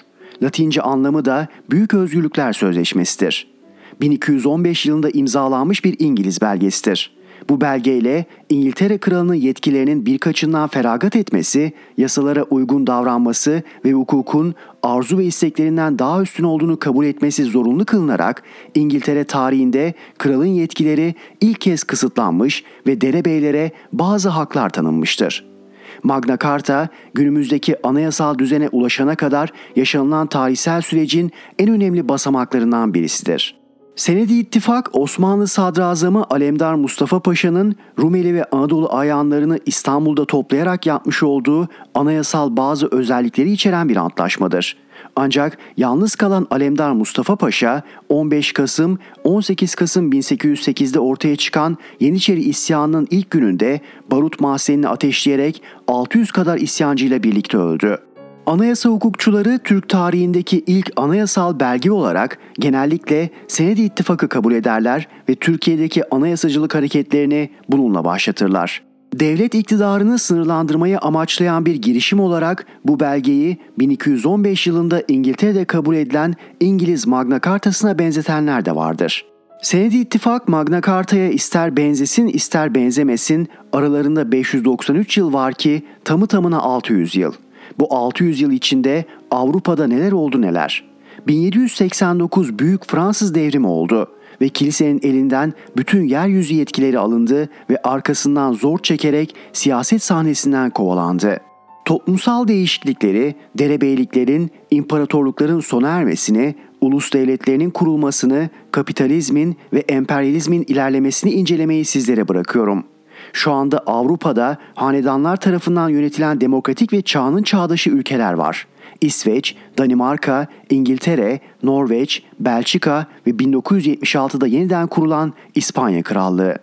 Latince anlamı da Büyük Özgürlükler Sözleşmesi'dir. 1215 yılında imzalanmış bir İngiliz belgesidir. Bu belgeyle İngiltere kralının yetkilerinin birkaçından feragat etmesi, yasalara uygun davranması ve hukukun arzu ve isteklerinden daha üstün olduğunu kabul etmesi zorunlu kılınarak İngiltere tarihinde kralın yetkileri ilk kez kısıtlanmış ve derebeylere bazı haklar tanınmıştır. Magna Carta günümüzdeki anayasal düzene ulaşana kadar yaşanılan tarihsel sürecin en önemli basamaklarından birisidir. Senedi İttifak Osmanlı Sadrazamı Alemdar Mustafa Paşa'nın Rumeli ve Anadolu ayanlarını İstanbul'da toplayarak yapmış olduğu anayasal bazı özellikleri içeren bir antlaşmadır. Ancak yalnız kalan Alemdar Mustafa Paşa 15 Kasım 18 Kasım 1808'de ortaya çıkan Yeniçeri isyanının ilk gününde barut mahzenini ateşleyerek 600 kadar isyancıyla birlikte öldü. Anayasa hukukçuları Türk tarihindeki ilk anayasal belge olarak genellikle Senedi İttifakı kabul ederler ve Türkiye'deki anayasacılık hareketlerini bununla başlatırlar. Devlet iktidarını sınırlandırmayı amaçlayan bir girişim olarak bu belgeyi 1215 yılında İngiltere'de kabul edilen İngiliz Magna Carta'sına benzetenler de vardır. Senedi İttifak Magna Carta'ya ister benzesin ister benzemesin aralarında 593 yıl var ki tamı tamına 600 yıl. Bu 600 yıl içinde Avrupa'da neler oldu neler. 1789 Büyük Fransız Devrimi oldu ve kilisenin elinden bütün yeryüzü yetkileri alındı ve arkasından zor çekerek siyaset sahnesinden kovalandı. Toplumsal değişiklikleri, derebeyliklerin, imparatorlukların sona ermesini, ulus devletlerinin kurulmasını, kapitalizmin ve emperyalizmin ilerlemesini incelemeyi sizlere bırakıyorum. Şu anda Avrupa'da hanedanlar tarafından yönetilen demokratik ve çağının çağdaşı ülkeler var. İsveç, Danimarka, İngiltere, Norveç, Belçika ve 1976'da yeniden kurulan İspanya Krallığı.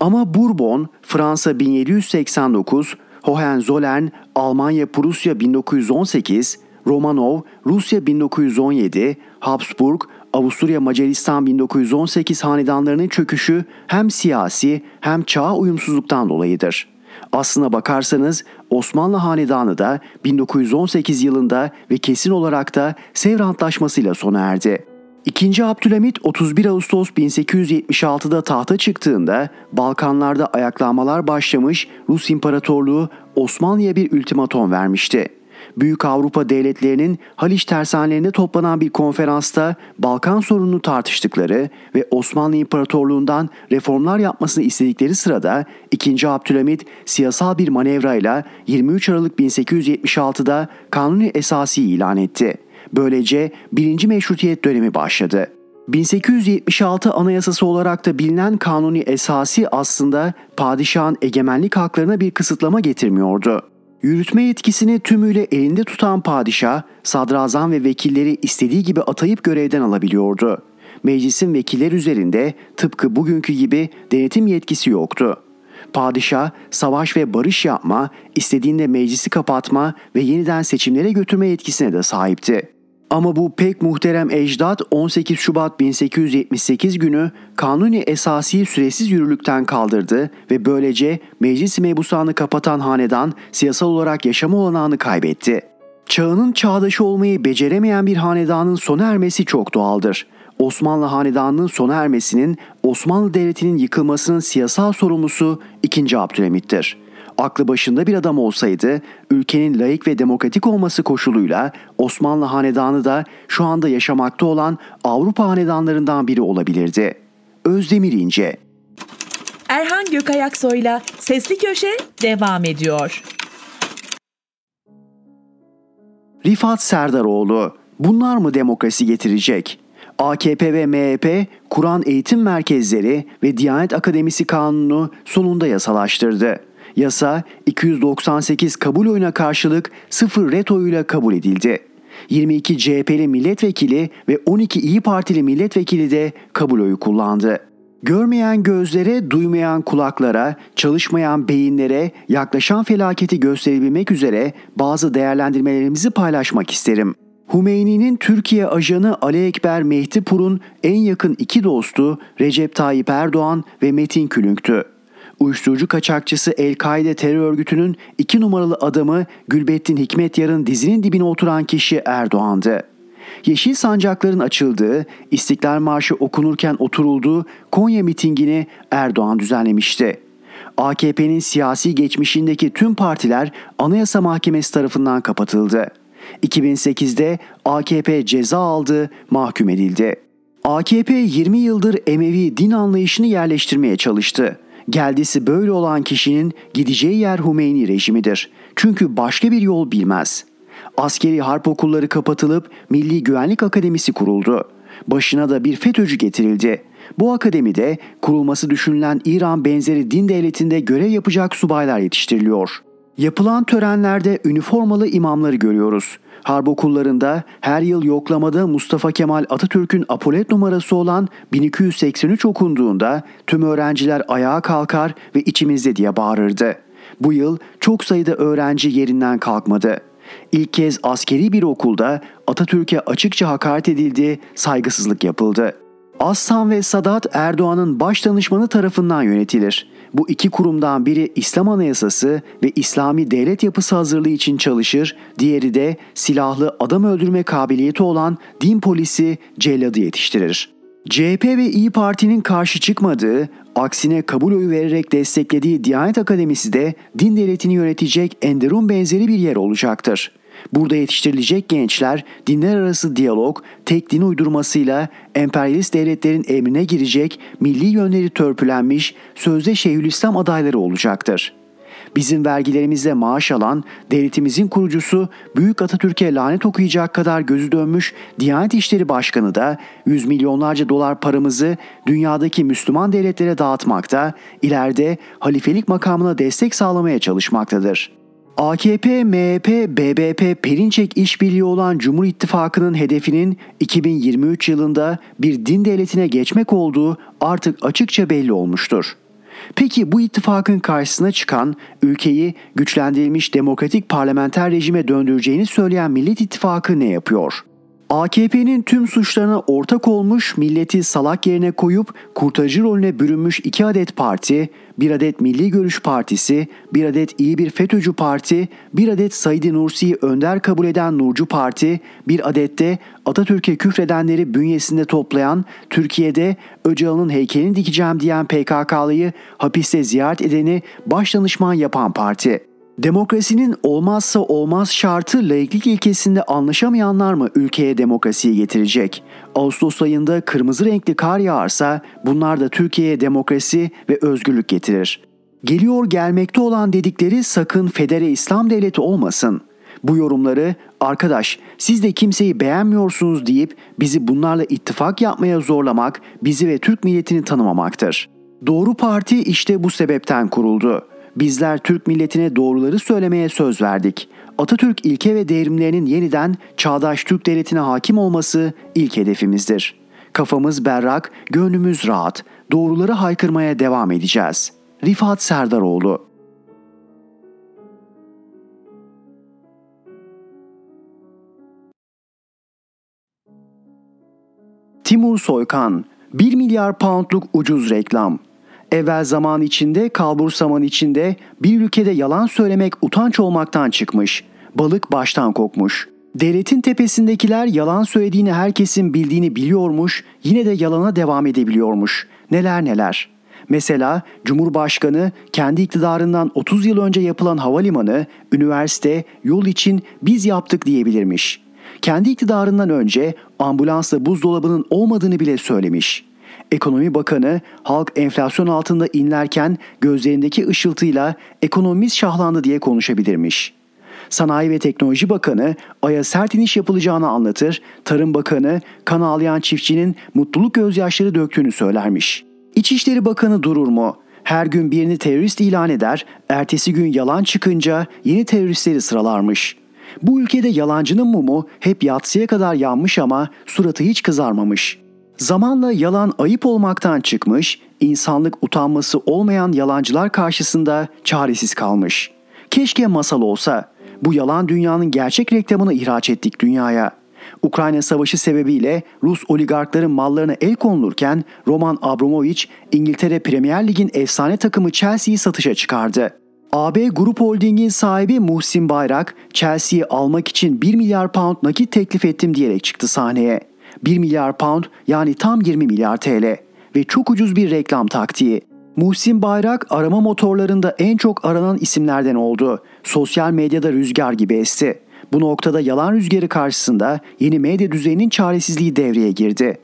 Ama Bourbon, Fransa 1789, Hohenzollern, Almanya Prusya 1918, Romanov, Rusya 1917, Habsburg, Avusturya Macaristan 1918 hanedanlarının çöküşü hem siyasi hem çağ uyumsuzluktan dolayıdır. Aslına bakarsanız Osmanlı Hanedanı da 1918 yılında ve kesin olarak da Sevr Antlaşması'yla sona erdi. İkinci Abdülhamit 31 Ağustos 1876'da tahta çıktığında Balkanlarda ayaklanmalar başlamış Rus İmparatorluğu Osmanlı'ya bir ultimatom vermişti. Büyük Avrupa devletlerinin Haliç tersanelerinde toplanan bir konferansta Balkan sorununu tartıştıkları ve Osmanlı İmparatorluğundan reformlar yapmasını istedikleri sırada 2. Abdülhamit siyasal bir manevrayla 23 Aralık 1876'da Kanuni Esası ilan etti. Böylece birinci meşrutiyet dönemi başladı. 1876 Anayasası olarak da bilinen Kanuni Esası aslında padişahın egemenlik haklarına bir kısıtlama getirmiyordu. Yürütme yetkisini tümüyle elinde tutan padişah, sadrazam ve vekilleri istediği gibi atayıp görevden alabiliyordu. Meclisin vekiller üzerinde tıpkı bugünkü gibi denetim yetkisi yoktu. Padişah savaş ve barış yapma, istediğinde meclisi kapatma ve yeniden seçimlere götürme yetkisine de sahipti. Ama bu pek muhterem ecdat 18 Şubat 1878 günü kanuni esasi süresiz yürürlükten kaldırdı ve böylece meclis mebusanı kapatan hanedan siyasal olarak yaşama olanağını kaybetti. Çağının çağdaşı olmayı beceremeyen bir hanedanın sona ermesi çok doğaldır. Osmanlı Hanedanı'nın sona ermesinin Osmanlı Devleti'nin yıkılmasının siyasal sorumlusu 2. Abdülhamit'tir aklı başında bir adam olsaydı ülkenin layık ve demokratik olması koşuluyla Osmanlı Hanedanı da şu anda yaşamakta olan Avrupa hanedanlarından biri olabilirdi. Özdemir İnce Erhan Gökayaksoy'la Sesli Köşe devam ediyor. Rifat Serdaroğlu Bunlar mı demokrasi getirecek? AKP ve MHP Kur'an eğitim merkezleri ve Diyanet Akademisi Kanunu sonunda yasalaştırdı. Yasa 298 kabul oyuna karşılık 0 ret oyuyla kabul edildi. 22 CHP'li milletvekili ve 12 İyi Partili milletvekili de kabul oyu kullandı. Görmeyen gözlere, duymayan kulaklara, çalışmayan beyinlere yaklaşan felaketi gösterebilmek üzere bazı değerlendirmelerimizi paylaşmak isterim. Hümeyni'nin Türkiye ajanı Ali Ekber Mehdipur'un en yakın iki dostu Recep Tayyip Erdoğan ve Metin Külünk'tü. Uyuşturucu kaçakçısı El-Kaide terör örgütünün iki numaralı adamı Gülbettin Hikmetyar'ın dizinin dibine oturan kişi Erdoğan'dı. Yeşil sancakların açıldığı, İstiklal Marşı okunurken oturulduğu Konya mitingini Erdoğan düzenlemişti. AKP'nin siyasi geçmişindeki tüm partiler Anayasa Mahkemesi tarafından kapatıldı. 2008'de AKP ceza aldı, mahkum edildi. AKP 20 yıldır Emevi din anlayışını yerleştirmeye çalıştı. Geldisi böyle olan kişinin gideceği yer Hümeyni rejimidir. Çünkü başka bir yol bilmez. Askeri harp okulları kapatılıp Milli Güvenlik Akademisi kuruldu. Başına da bir FETÖ'cü getirildi. Bu akademide kurulması düşünülen İran benzeri din devletinde görev yapacak subaylar yetiştiriliyor. Yapılan törenlerde üniformalı imamları görüyoruz. Harp okullarında her yıl yoklamada Mustafa Kemal Atatürk'ün apolet numarası olan 1283 okunduğunda tüm öğrenciler ayağa kalkar ve içimizde diye bağırırdı. Bu yıl çok sayıda öğrenci yerinden kalkmadı. İlk kez askeri bir okulda Atatürk'e açıkça hakaret edildi, saygısızlık yapıldı. Aslan ve Sadat Erdoğan'ın baş danışmanı tarafından yönetilir. Bu iki kurumdan biri İslam Anayasası ve İslami devlet yapısı hazırlığı için çalışır, diğeri de silahlı adam öldürme kabiliyeti olan din polisi celladı yetiştirir. CHP ve İyi Parti'nin karşı çıkmadığı, aksine kabul oyu vererek desteklediği Diyanet Akademisi de din devletini yönetecek Enderun benzeri bir yer olacaktır. Burada yetiştirilecek gençler dinler arası diyalog, tek din uydurmasıyla emperyalist devletlerin emrine girecek, milli yönleri törpülenmiş sözde Şeyhülislam adayları olacaktır. Bizim vergilerimizle maaş alan, devletimizin kurucusu Büyük Atatürk'e lanet okuyacak kadar gözü dönmüş Diyanet İşleri Başkanı da yüz milyonlarca dolar paramızı dünyadaki Müslüman devletlere dağıtmakta, ileride halifelik makamına destek sağlamaya çalışmaktadır. AKP, MHP, BBP, Perinçek işbirliği olan Cumhur İttifakı'nın hedefinin 2023 yılında bir din devletine geçmek olduğu artık açıkça belli olmuştur. Peki bu ittifakın karşısına çıkan ülkeyi güçlendirilmiş demokratik parlamenter rejime döndüreceğini söyleyen Millet İttifakı ne yapıyor? AKP'nin tüm suçlarına ortak olmuş milleti salak yerine koyup kurtarıcı rolüne bürünmüş iki adet parti, bir adet Milli Görüş Partisi, bir adet iyi bir FETÖ'cü parti, bir adet Said Nursi'yi önder kabul eden Nurcu Parti, bir adet de Atatürk'e küfredenleri bünyesinde toplayan, Türkiye'de Öcalan'ın heykelini dikeceğim diyen PKK'lıyı hapiste ziyaret edeni başdanışman yapan parti. Demokrasinin olmazsa olmaz şartı laiklik ilkesinde anlaşamayanlar mı ülkeye demokrasiyi getirecek? Ağustos ayında kırmızı renkli kar yağarsa bunlar da Türkiye'ye demokrasi ve özgürlük getirir. Geliyor gelmekte olan dedikleri sakın Federe İslam Devleti olmasın. Bu yorumları arkadaş siz de kimseyi beğenmiyorsunuz deyip bizi bunlarla ittifak yapmaya zorlamak bizi ve Türk milletini tanımamaktır. Doğru Parti işte bu sebepten kuruldu. Bizler Türk milletine doğruları söylemeye söz verdik. Atatürk ilke ve devrimlerinin yeniden çağdaş Türk devletine hakim olması ilk hedefimizdir. Kafamız berrak, gönlümüz rahat. Doğruları haykırmaya devam edeceğiz. Rifat Serdaroğlu Timur Soykan 1 milyar poundluk ucuz reklam Evvel zaman içinde, kalbur zaman içinde bir ülkede yalan söylemek utanç olmaktan çıkmış. Balık baştan kokmuş. Devletin tepesindekiler yalan söylediğini herkesin bildiğini biliyormuş, yine de yalana devam edebiliyormuş. Neler neler. Mesela Cumhurbaşkanı kendi iktidarından 30 yıl önce yapılan havalimanı, üniversite, yol için biz yaptık diyebilirmiş. Kendi iktidarından önce ambulansla buzdolabının olmadığını bile söylemiş.'' Ekonomi Bakanı halk enflasyon altında inlerken gözlerindeki ışıltıyla ekonomimiz şahlandı diye konuşabilirmiş. Sanayi ve Teknoloji Bakanı Ay'a sert iniş yapılacağını anlatır, Tarım Bakanı kan ağlayan çiftçinin mutluluk gözyaşları döktüğünü söylermiş. İçişleri Bakanı durur mu? Her gün birini terörist ilan eder, ertesi gün yalan çıkınca yeni teröristleri sıralarmış. Bu ülkede yalancının mumu hep yatsıya kadar yanmış ama suratı hiç kızarmamış.'' Zamanla yalan ayıp olmaktan çıkmış, insanlık utanması olmayan yalancılar karşısında çaresiz kalmış. Keşke masal olsa. Bu yalan dünyanın gerçek reklamını ihraç ettik dünyaya. Ukrayna Savaşı sebebiyle Rus oligarkların mallarına el konulurken Roman Abramovich İngiltere Premier Lig'in efsane takımı Chelsea'yi satışa çıkardı. AB Grup Holding'in sahibi Muhsin Bayrak, Chelsea'yi almak için 1 milyar pound nakit teklif ettim diyerek çıktı sahneye. 1 milyar pound yani tam 20 milyar TL ve çok ucuz bir reklam taktiği. Muhsin Bayrak arama motorlarında en çok aranan isimlerden oldu. Sosyal medyada rüzgar gibi esti. Bu noktada yalan rüzgarı karşısında yeni medya düzeyinin çaresizliği devreye girdi.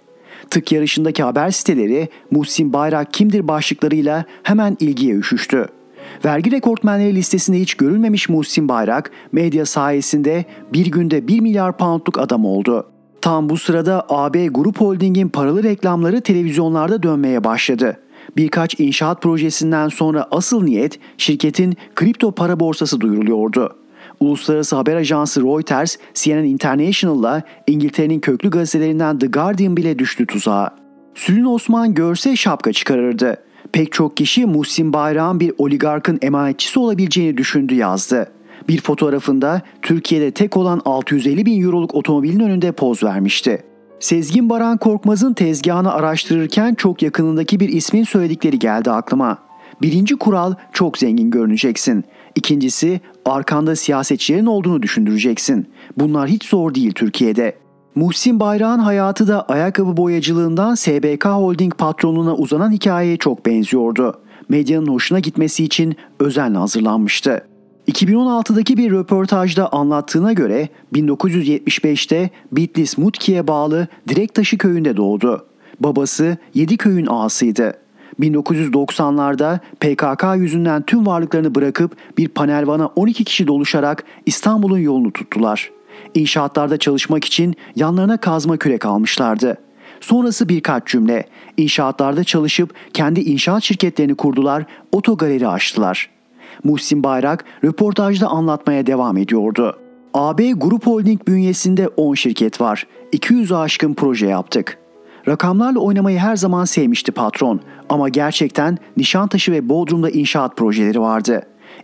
Tık yarışındaki haber siteleri Muhsin Bayrak kimdir başlıklarıyla hemen ilgiye üşüştü. Vergi rekortmenleri listesinde hiç görülmemiş Muhsin Bayrak medya sayesinde bir günde 1 milyar poundluk adam oldu. Tam bu sırada AB Grup Holding'in paralı reklamları televizyonlarda dönmeye başladı. Birkaç inşaat projesinden sonra asıl niyet şirketin kripto para borsası duyuruluyordu. Uluslararası haber ajansı Reuters, CNN International'la İngiltere'nin köklü gazetelerinden The Guardian bile düştü tuzağa. Sülün Osman görse şapka çıkarırdı. Pek çok kişi Muhsin Bayrak'ın bir oligarkın emanetçisi olabileceğini düşündü yazdı. Bir fotoğrafında Türkiye'de tek olan 650 bin euroluk otomobilin önünde poz vermişti. Sezgin Baran Korkmaz'ın tezgahını araştırırken çok yakınındaki bir ismin söyledikleri geldi aklıma. Birinci kural çok zengin görüneceksin. İkincisi arkanda siyasetçilerin olduğunu düşündüreceksin. Bunlar hiç zor değil Türkiye'de. Muhsin Bayrak'ın hayatı da ayakkabı boyacılığından SBK Holding patronuna uzanan hikayeye çok benziyordu. Medyanın hoşuna gitmesi için özenle hazırlanmıştı. 2016'daki bir röportajda anlattığına göre 1975'te Bitlis Mutki'ye bağlı Direktaşı köyünde doğdu. Babası 7 köyün ağasıydı. 1990'larda PKK yüzünden tüm varlıklarını bırakıp bir panelvana 12 kişi doluşarak İstanbul'un yolunu tuttular. İnşaatlarda çalışmak için yanlarına kazma kürek almışlardı. Sonrası birkaç cümle. İnşaatlarda çalışıp kendi inşaat şirketlerini kurdular, otogaleri açtılar. Muhsin Bayrak röportajda anlatmaya devam ediyordu. AB Grup Holding bünyesinde 10 şirket var. 200'ü aşkın proje yaptık. Rakamlarla oynamayı her zaman sevmişti patron ama gerçekten Nişantaşı ve Bodrum'da inşaat projeleri vardı.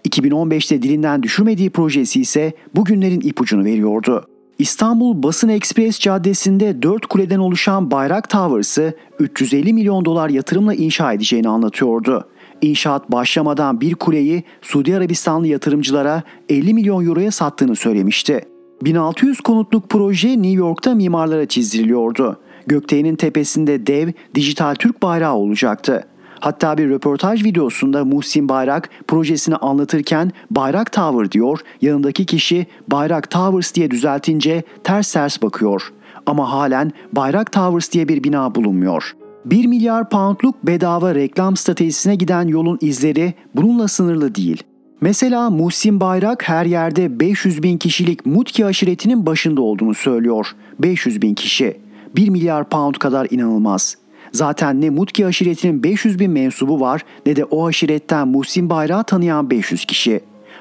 2015'te dilinden düşürmediği projesi ise bugünlerin ipucunu veriyordu. İstanbul Basın Ekspres Caddesi'nde 4 kuleden oluşan Bayrak Towers'ı 350 milyon dolar yatırımla inşa edeceğini anlatıyordu. İnşaat başlamadan bir kuleyi Suudi Arabistanlı yatırımcılara 50 milyon euroya sattığını söylemişti. 1600 konutluk proje New York'ta mimarlara çizdiriliyordu. Gökdeğinin tepesinde dev dijital Türk bayrağı olacaktı. Hatta bir röportaj videosunda Muhsin Bayrak projesini anlatırken Bayrak Tower diyor, yanındaki kişi Bayrak Towers diye düzeltince ters ters bakıyor. Ama halen Bayrak Towers diye bir bina bulunmuyor. 1 milyar poundluk bedava reklam stratejisine giden yolun izleri bununla sınırlı değil. Mesela Muhsin Bayrak her yerde 500 bin kişilik Mutki aşiretinin başında olduğunu söylüyor. 500 bin kişi. 1 milyar pound kadar inanılmaz. Zaten ne Mutki aşiretinin 500 bin mensubu var ne de o aşiretten Muhsin Bayrak'ı tanıyan 500 kişi.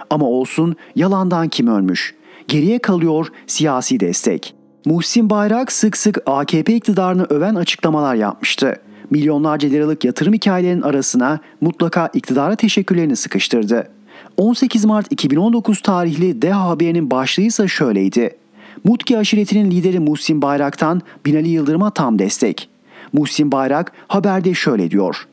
Ama olsun yalandan kim ölmüş? Geriye kalıyor siyasi destek. Muhsin Bayrak sık sık AKP iktidarını öven açıklamalar yapmıştı. Milyonlarca liralık yatırım hikayelerinin arasına mutlaka iktidara teşekkürlerini sıkıştırdı. 18 Mart 2019 tarihli DEHA haberinin başlığı ise şöyleydi. Mutki aşiretinin lideri Muhsin Bayrak'tan Binali Yıldırım'a tam destek. Muhsin Bayrak haberde şöyle diyor.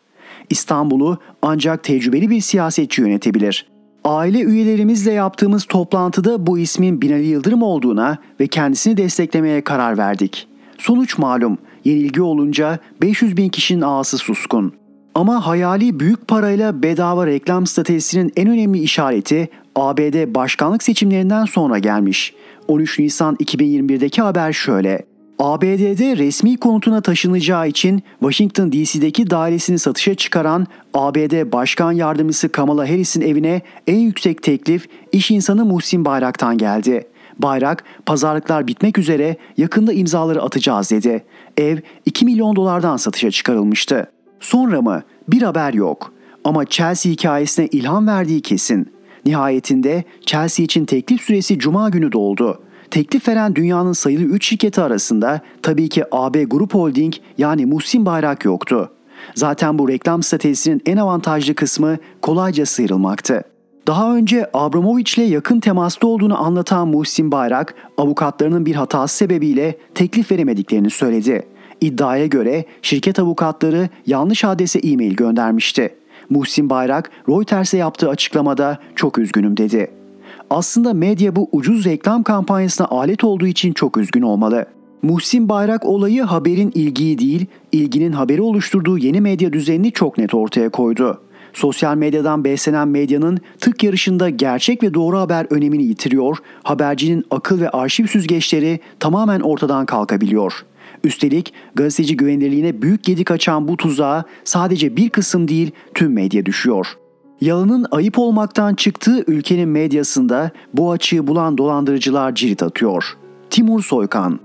İstanbul'u ancak tecrübeli bir siyasetçi yönetebilir. Aile üyelerimizle yaptığımız toplantıda bu ismin Binali Yıldırım olduğuna ve kendisini desteklemeye karar verdik. Sonuç malum, yenilgi olunca 500 bin kişinin ağası suskun. Ama hayali büyük parayla bedava reklam stratejisinin en önemli işareti ABD başkanlık seçimlerinden sonra gelmiş. 13 Nisan 2021'deki haber şöyle. ABD'de resmi konutuna taşınacağı için Washington DC'deki dairesini satışa çıkaran ABD Başkan Yardımcısı Kamala Harris'in evine en yüksek teklif iş insanı Muhsin Bayrak'tan geldi. Bayrak, pazarlıklar bitmek üzere yakında imzaları atacağız dedi. Ev 2 milyon dolardan satışa çıkarılmıştı. Sonra mı? Bir haber yok. Ama Chelsea hikayesine ilham verdiği kesin. Nihayetinde Chelsea için teklif süresi cuma günü doldu. Teklif veren dünyanın sayılı 3 şirketi arasında tabii ki AB Grup Holding yani Muhsin Bayrak yoktu. Zaten bu reklam stratejisinin en avantajlı kısmı kolayca sıyrılmaktı. Daha önce Abramovich ile yakın temasta olduğunu anlatan Muhsin Bayrak, avukatlarının bir hatası sebebiyle teklif veremediklerini söyledi. İddiaya göre şirket avukatları yanlış adrese e-mail göndermişti. Muhsin Bayrak Reuters'e yaptığı açıklamada çok üzgünüm dedi. Aslında medya bu ucuz reklam kampanyasına alet olduğu için çok üzgün olmalı. Muhsin Bayrak olayı haberin ilgiyi değil, ilginin haberi oluşturduğu yeni medya düzenini çok net ortaya koydu. Sosyal medyadan beslenen medyanın tık yarışında gerçek ve doğru haber önemini yitiriyor, habercinin akıl ve arşiv süzgeçleri tamamen ortadan kalkabiliyor. Üstelik gazeteci güvenilirliğine büyük gedik açan bu tuzağa sadece bir kısım değil tüm medya düşüyor. Yalanın ayıp olmaktan çıktığı ülkenin medyasında bu açığı bulan dolandırıcılar cirit atıyor. Timur Soykan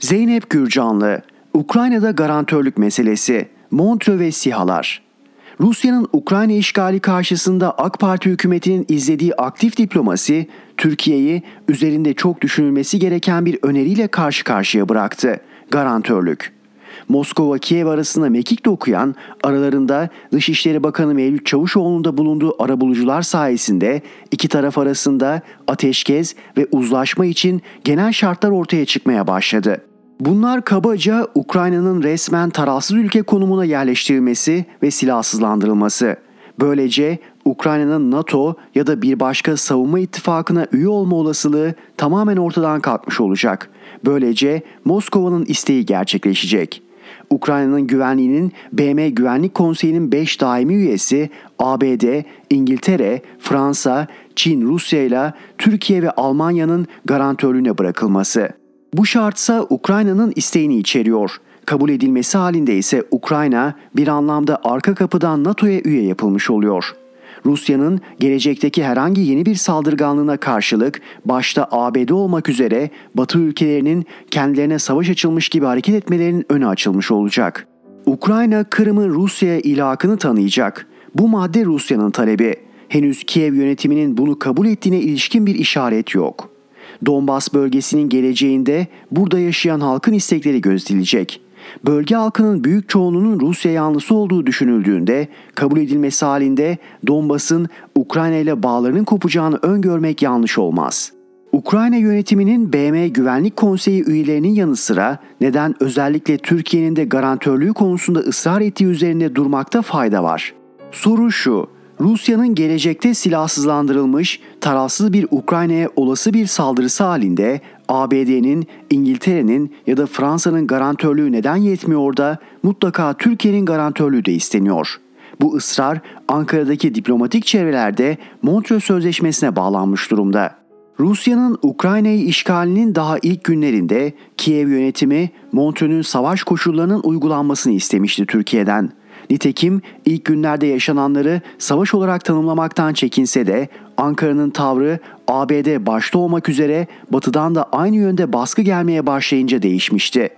Zeynep Gürcanlı, Ukrayna'da garantörlük meselesi, Montreux ve SİHA'lar. Rusya'nın Ukrayna işgali karşısında AK Parti hükümetinin izlediği aktif diplomasi, Türkiye'yi üzerinde çok düşünülmesi gereken bir öneriyle karşı karşıya bıraktı. Garantörlük. Moskova-Kiev arasında mekik okuyan, aralarında Dışişleri Bakanı Mevlüt Çavuşoğlu'nun da bulunduğu arabulucular sayesinde iki taraf arasında ateşkes ve uzlaşma için genel şartlar ortaya çıkmaya başladı. Bunlar kabaca Ukrayna'nın resmen tarafsız ülke konumuna yerleştirilmesi ve silahsızlandırılması. Böylece Ukrayna'nın NATO ya da bir başka savunma ittifakına üye olma olasılığı tamamen ortadan kalkmış olacak. Böylece Moskova'nın isteği gerçekleşecek. Ukrayna'nın güvenliğinin BM Güvenlik Konseyi'nin 5 daimi üyesi ABD, İngiltere, Fransa, Çin, Rusya ile Türkiye ve Almanya'nın garantörlüğüne bırakılması. Bu şartsa Ukrayna'nın isteğini içeriyor. Kabul edilmesi halinde ise Ukrayna bir anlamda arka kapıdan NATO'ya üye yapılmış oluyor. Rusya'nın gelecekteki herhangi yeni bir saldırganlığına karşılık başta ABD olmak üzere Batı ülkelerinin kendilerine savaş açılmış gibi hareket etmelerinin önü açılmış olacak. Ukrayna Kırım'ın Rusya'ya ilhakını tanıyacak. Bu madde Rusya'nın talebi. Henüz Kiev yönetiminin bunu kabul ettiğine ilişkin bir işaret yok. Donbas bölgesinin geleceğinde burada yaşayan halkın istekleri gözetilecek. Bölge halkının büyük çoğunluğunun Rusya yanlısı olduğu düşünüldüğünde kabul edilmesi halinde Donbas'ın Ukrayna ile bağlarının kopacağını öngörmek yanlış olmaz. Ukrayna yönetiminin BM Güvenlik Konseyi üyelerinin yanı sıra neden özellikle Türkiye'nin de garantörlüğü konusunda ısrar ettiği üzerinde durmakta fayda var. Soru şu, Rusya'nın gelecekte silahsızlandırılmış, tarafsız bir Ukrayna'ya olası bir saldırısı halinde ABD'nin, İngiltere'nin ya da Fransa'nın garantörlüğü neden yetmiyor da mutlaka Türkiye'nin garantörlüğü de isteniyor. Bu ısrar Ankara'daki diplomatik çevrelerde Montreux Sözleşmesi'ne bağlanmış durumda. Rusya'nın Ukrayna'yı işgalinin daha ilk günlerinde Kiev yönetimi Montreux'ün savaş koşullarının uygulanmasını istemişti Türkiye'den. Nitekim ilk günlerde yaşananları savaş olarak tanımlamaktan çekinse de Ankara'nın tavrı ABD başta olmak üzere batıdan da aynı yönde baskı gelmeye başlayınca değişmişti.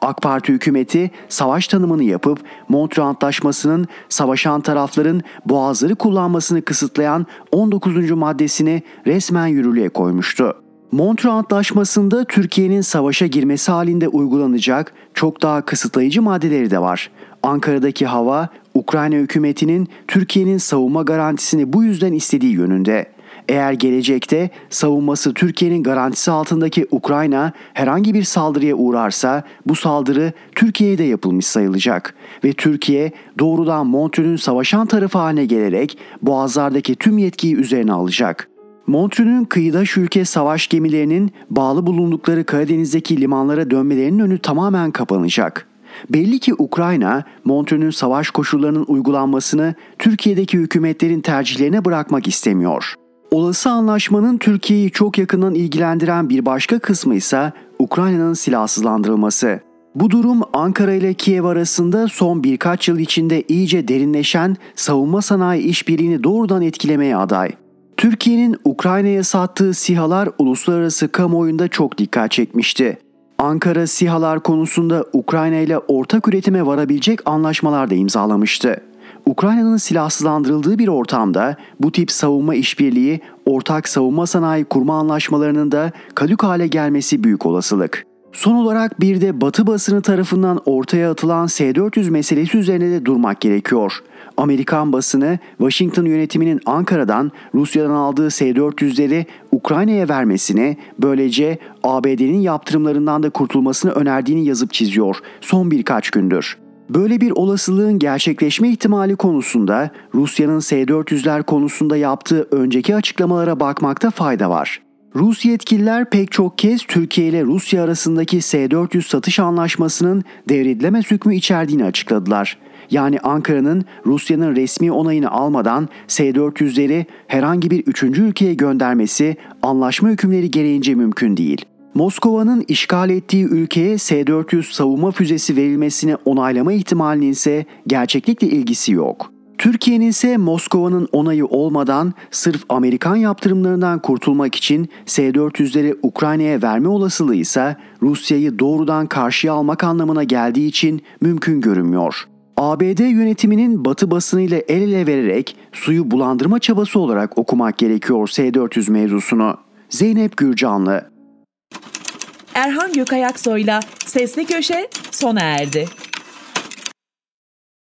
AK Parti hükümeti savaş tanımını yapıp Montreux Antlaşması'nın savaşan tarafların boğazları kullanmasını kısıtlayan 19. maddesini resmen yürürlüğe koymuştu. Montreux Antlaşması'nda Türkiye'nin savaşa girmesi halinde uygulanacak çok daha kısıtlayıcı maddeleri de var. Ankara'daki hava Ukrayna hükümetinin Türkiye'nin savunma garantisini bu yüzden istediği yönünde. Eğer gelecekte savunması Türkiye'nin garantisi altındaki Ukrayna herhangi bir saldırıya uğrarsa bu saldırı Türkiye'ye de yapılmış sayılacak ve Türkiye doğrudan Montreux'ün savaşan tarafı haline gelerek boğazlardaki tüm yetkiyi üzerine alacak. Montreux'ün kıyıdaş ülke savaş gemilerinin bağlı bulundukları Karadeniz'deki limanlara dönmelerinin önü tamamen kapanacak. Belli ki Ukrayna, Montreux'ün savaş koşullarının uygulanmasını Türkiye'deki hükümetlerin tercihlerine bırakmak istemiyor. Olası anlaşmanın Türkiye'yi çok yakından ilgilendiren bir başka kısmı ise Ukrayna'nın silahsızlandırılması. Bu durum Ankara ile Kiev arasında son birkaç yıl içinde iyice derinleşen savunma sanayi işbirliğini doğrudan etkilemeye aday. Türkiye'nin Ukrayna'ya sattığı sihalar uluslararası kamuoyunda çok dikkat çekmişti. Ankara sihalar konusunda Ukrayna ile ortak üretime varabilecek anlaşmalar da imzalamıştı. Ukrayna'nın silahsızlandırıldığı bir ortamda bu tip savunma işbirliği, ortak savunma sanayi kurma anlaşmalarının da kadük hale gelmesi büyük olasılık. Son olarak bir de Batı basını tarafından ortaya atılan S-400 meselesi üzerine de durmak gerekiyor. Amerikan basını Washington yönetiminin Ankara'dan Rusya'dan aldığı S-400'leri Ukrayna'ya vermesini, böylece ABD'nin yaptırımlarından da kurtulmasını önerdiğini yazıp çiziyor son birkaç gündür. Böyle bir olasılığın gerçekleşme ihtimali konusunda Rusya'nın S-400'ler konusunda yaptığı önceki açıklamalara bakmakta fayda var. Rus yetkililer pek çok kez Türkiye ile Rusya arasındaki S-400 satış anlaşmasının devredilemez hükmü içerdiğini açıkladılar. Yani Ankara'nın Rusya'nın resmi onayını almadan S-400'leri herhangi bir üçüncü ülkeye göndermesi anlaşma hükümleri gereğince mümkün değil. Moskova'nın işgal ettiği ülkeye S-400 savunma füzesi verilmesini onaylama ihtimalinin ise gerçeklikle ilgisi yok. Türkiye'nin ise Moskova'nın onayı olmadan sırf Amerikan yaptırımlarından kurtulmak için S-400'leri Ukrayna'ya verme olasılığı ise Rusya'yı doğrudan karşıya almak anlamına geldiği için mümkün görünmüyor. ABD yönetiminin batı basınıyla el ele vererek suyu bulandırma çabası olarak okumak gerekiyor S-400 mevzusunu. Zeynep Gürcanlı Erhan Gökayaksoy'la Sesli Köşe sona erdi.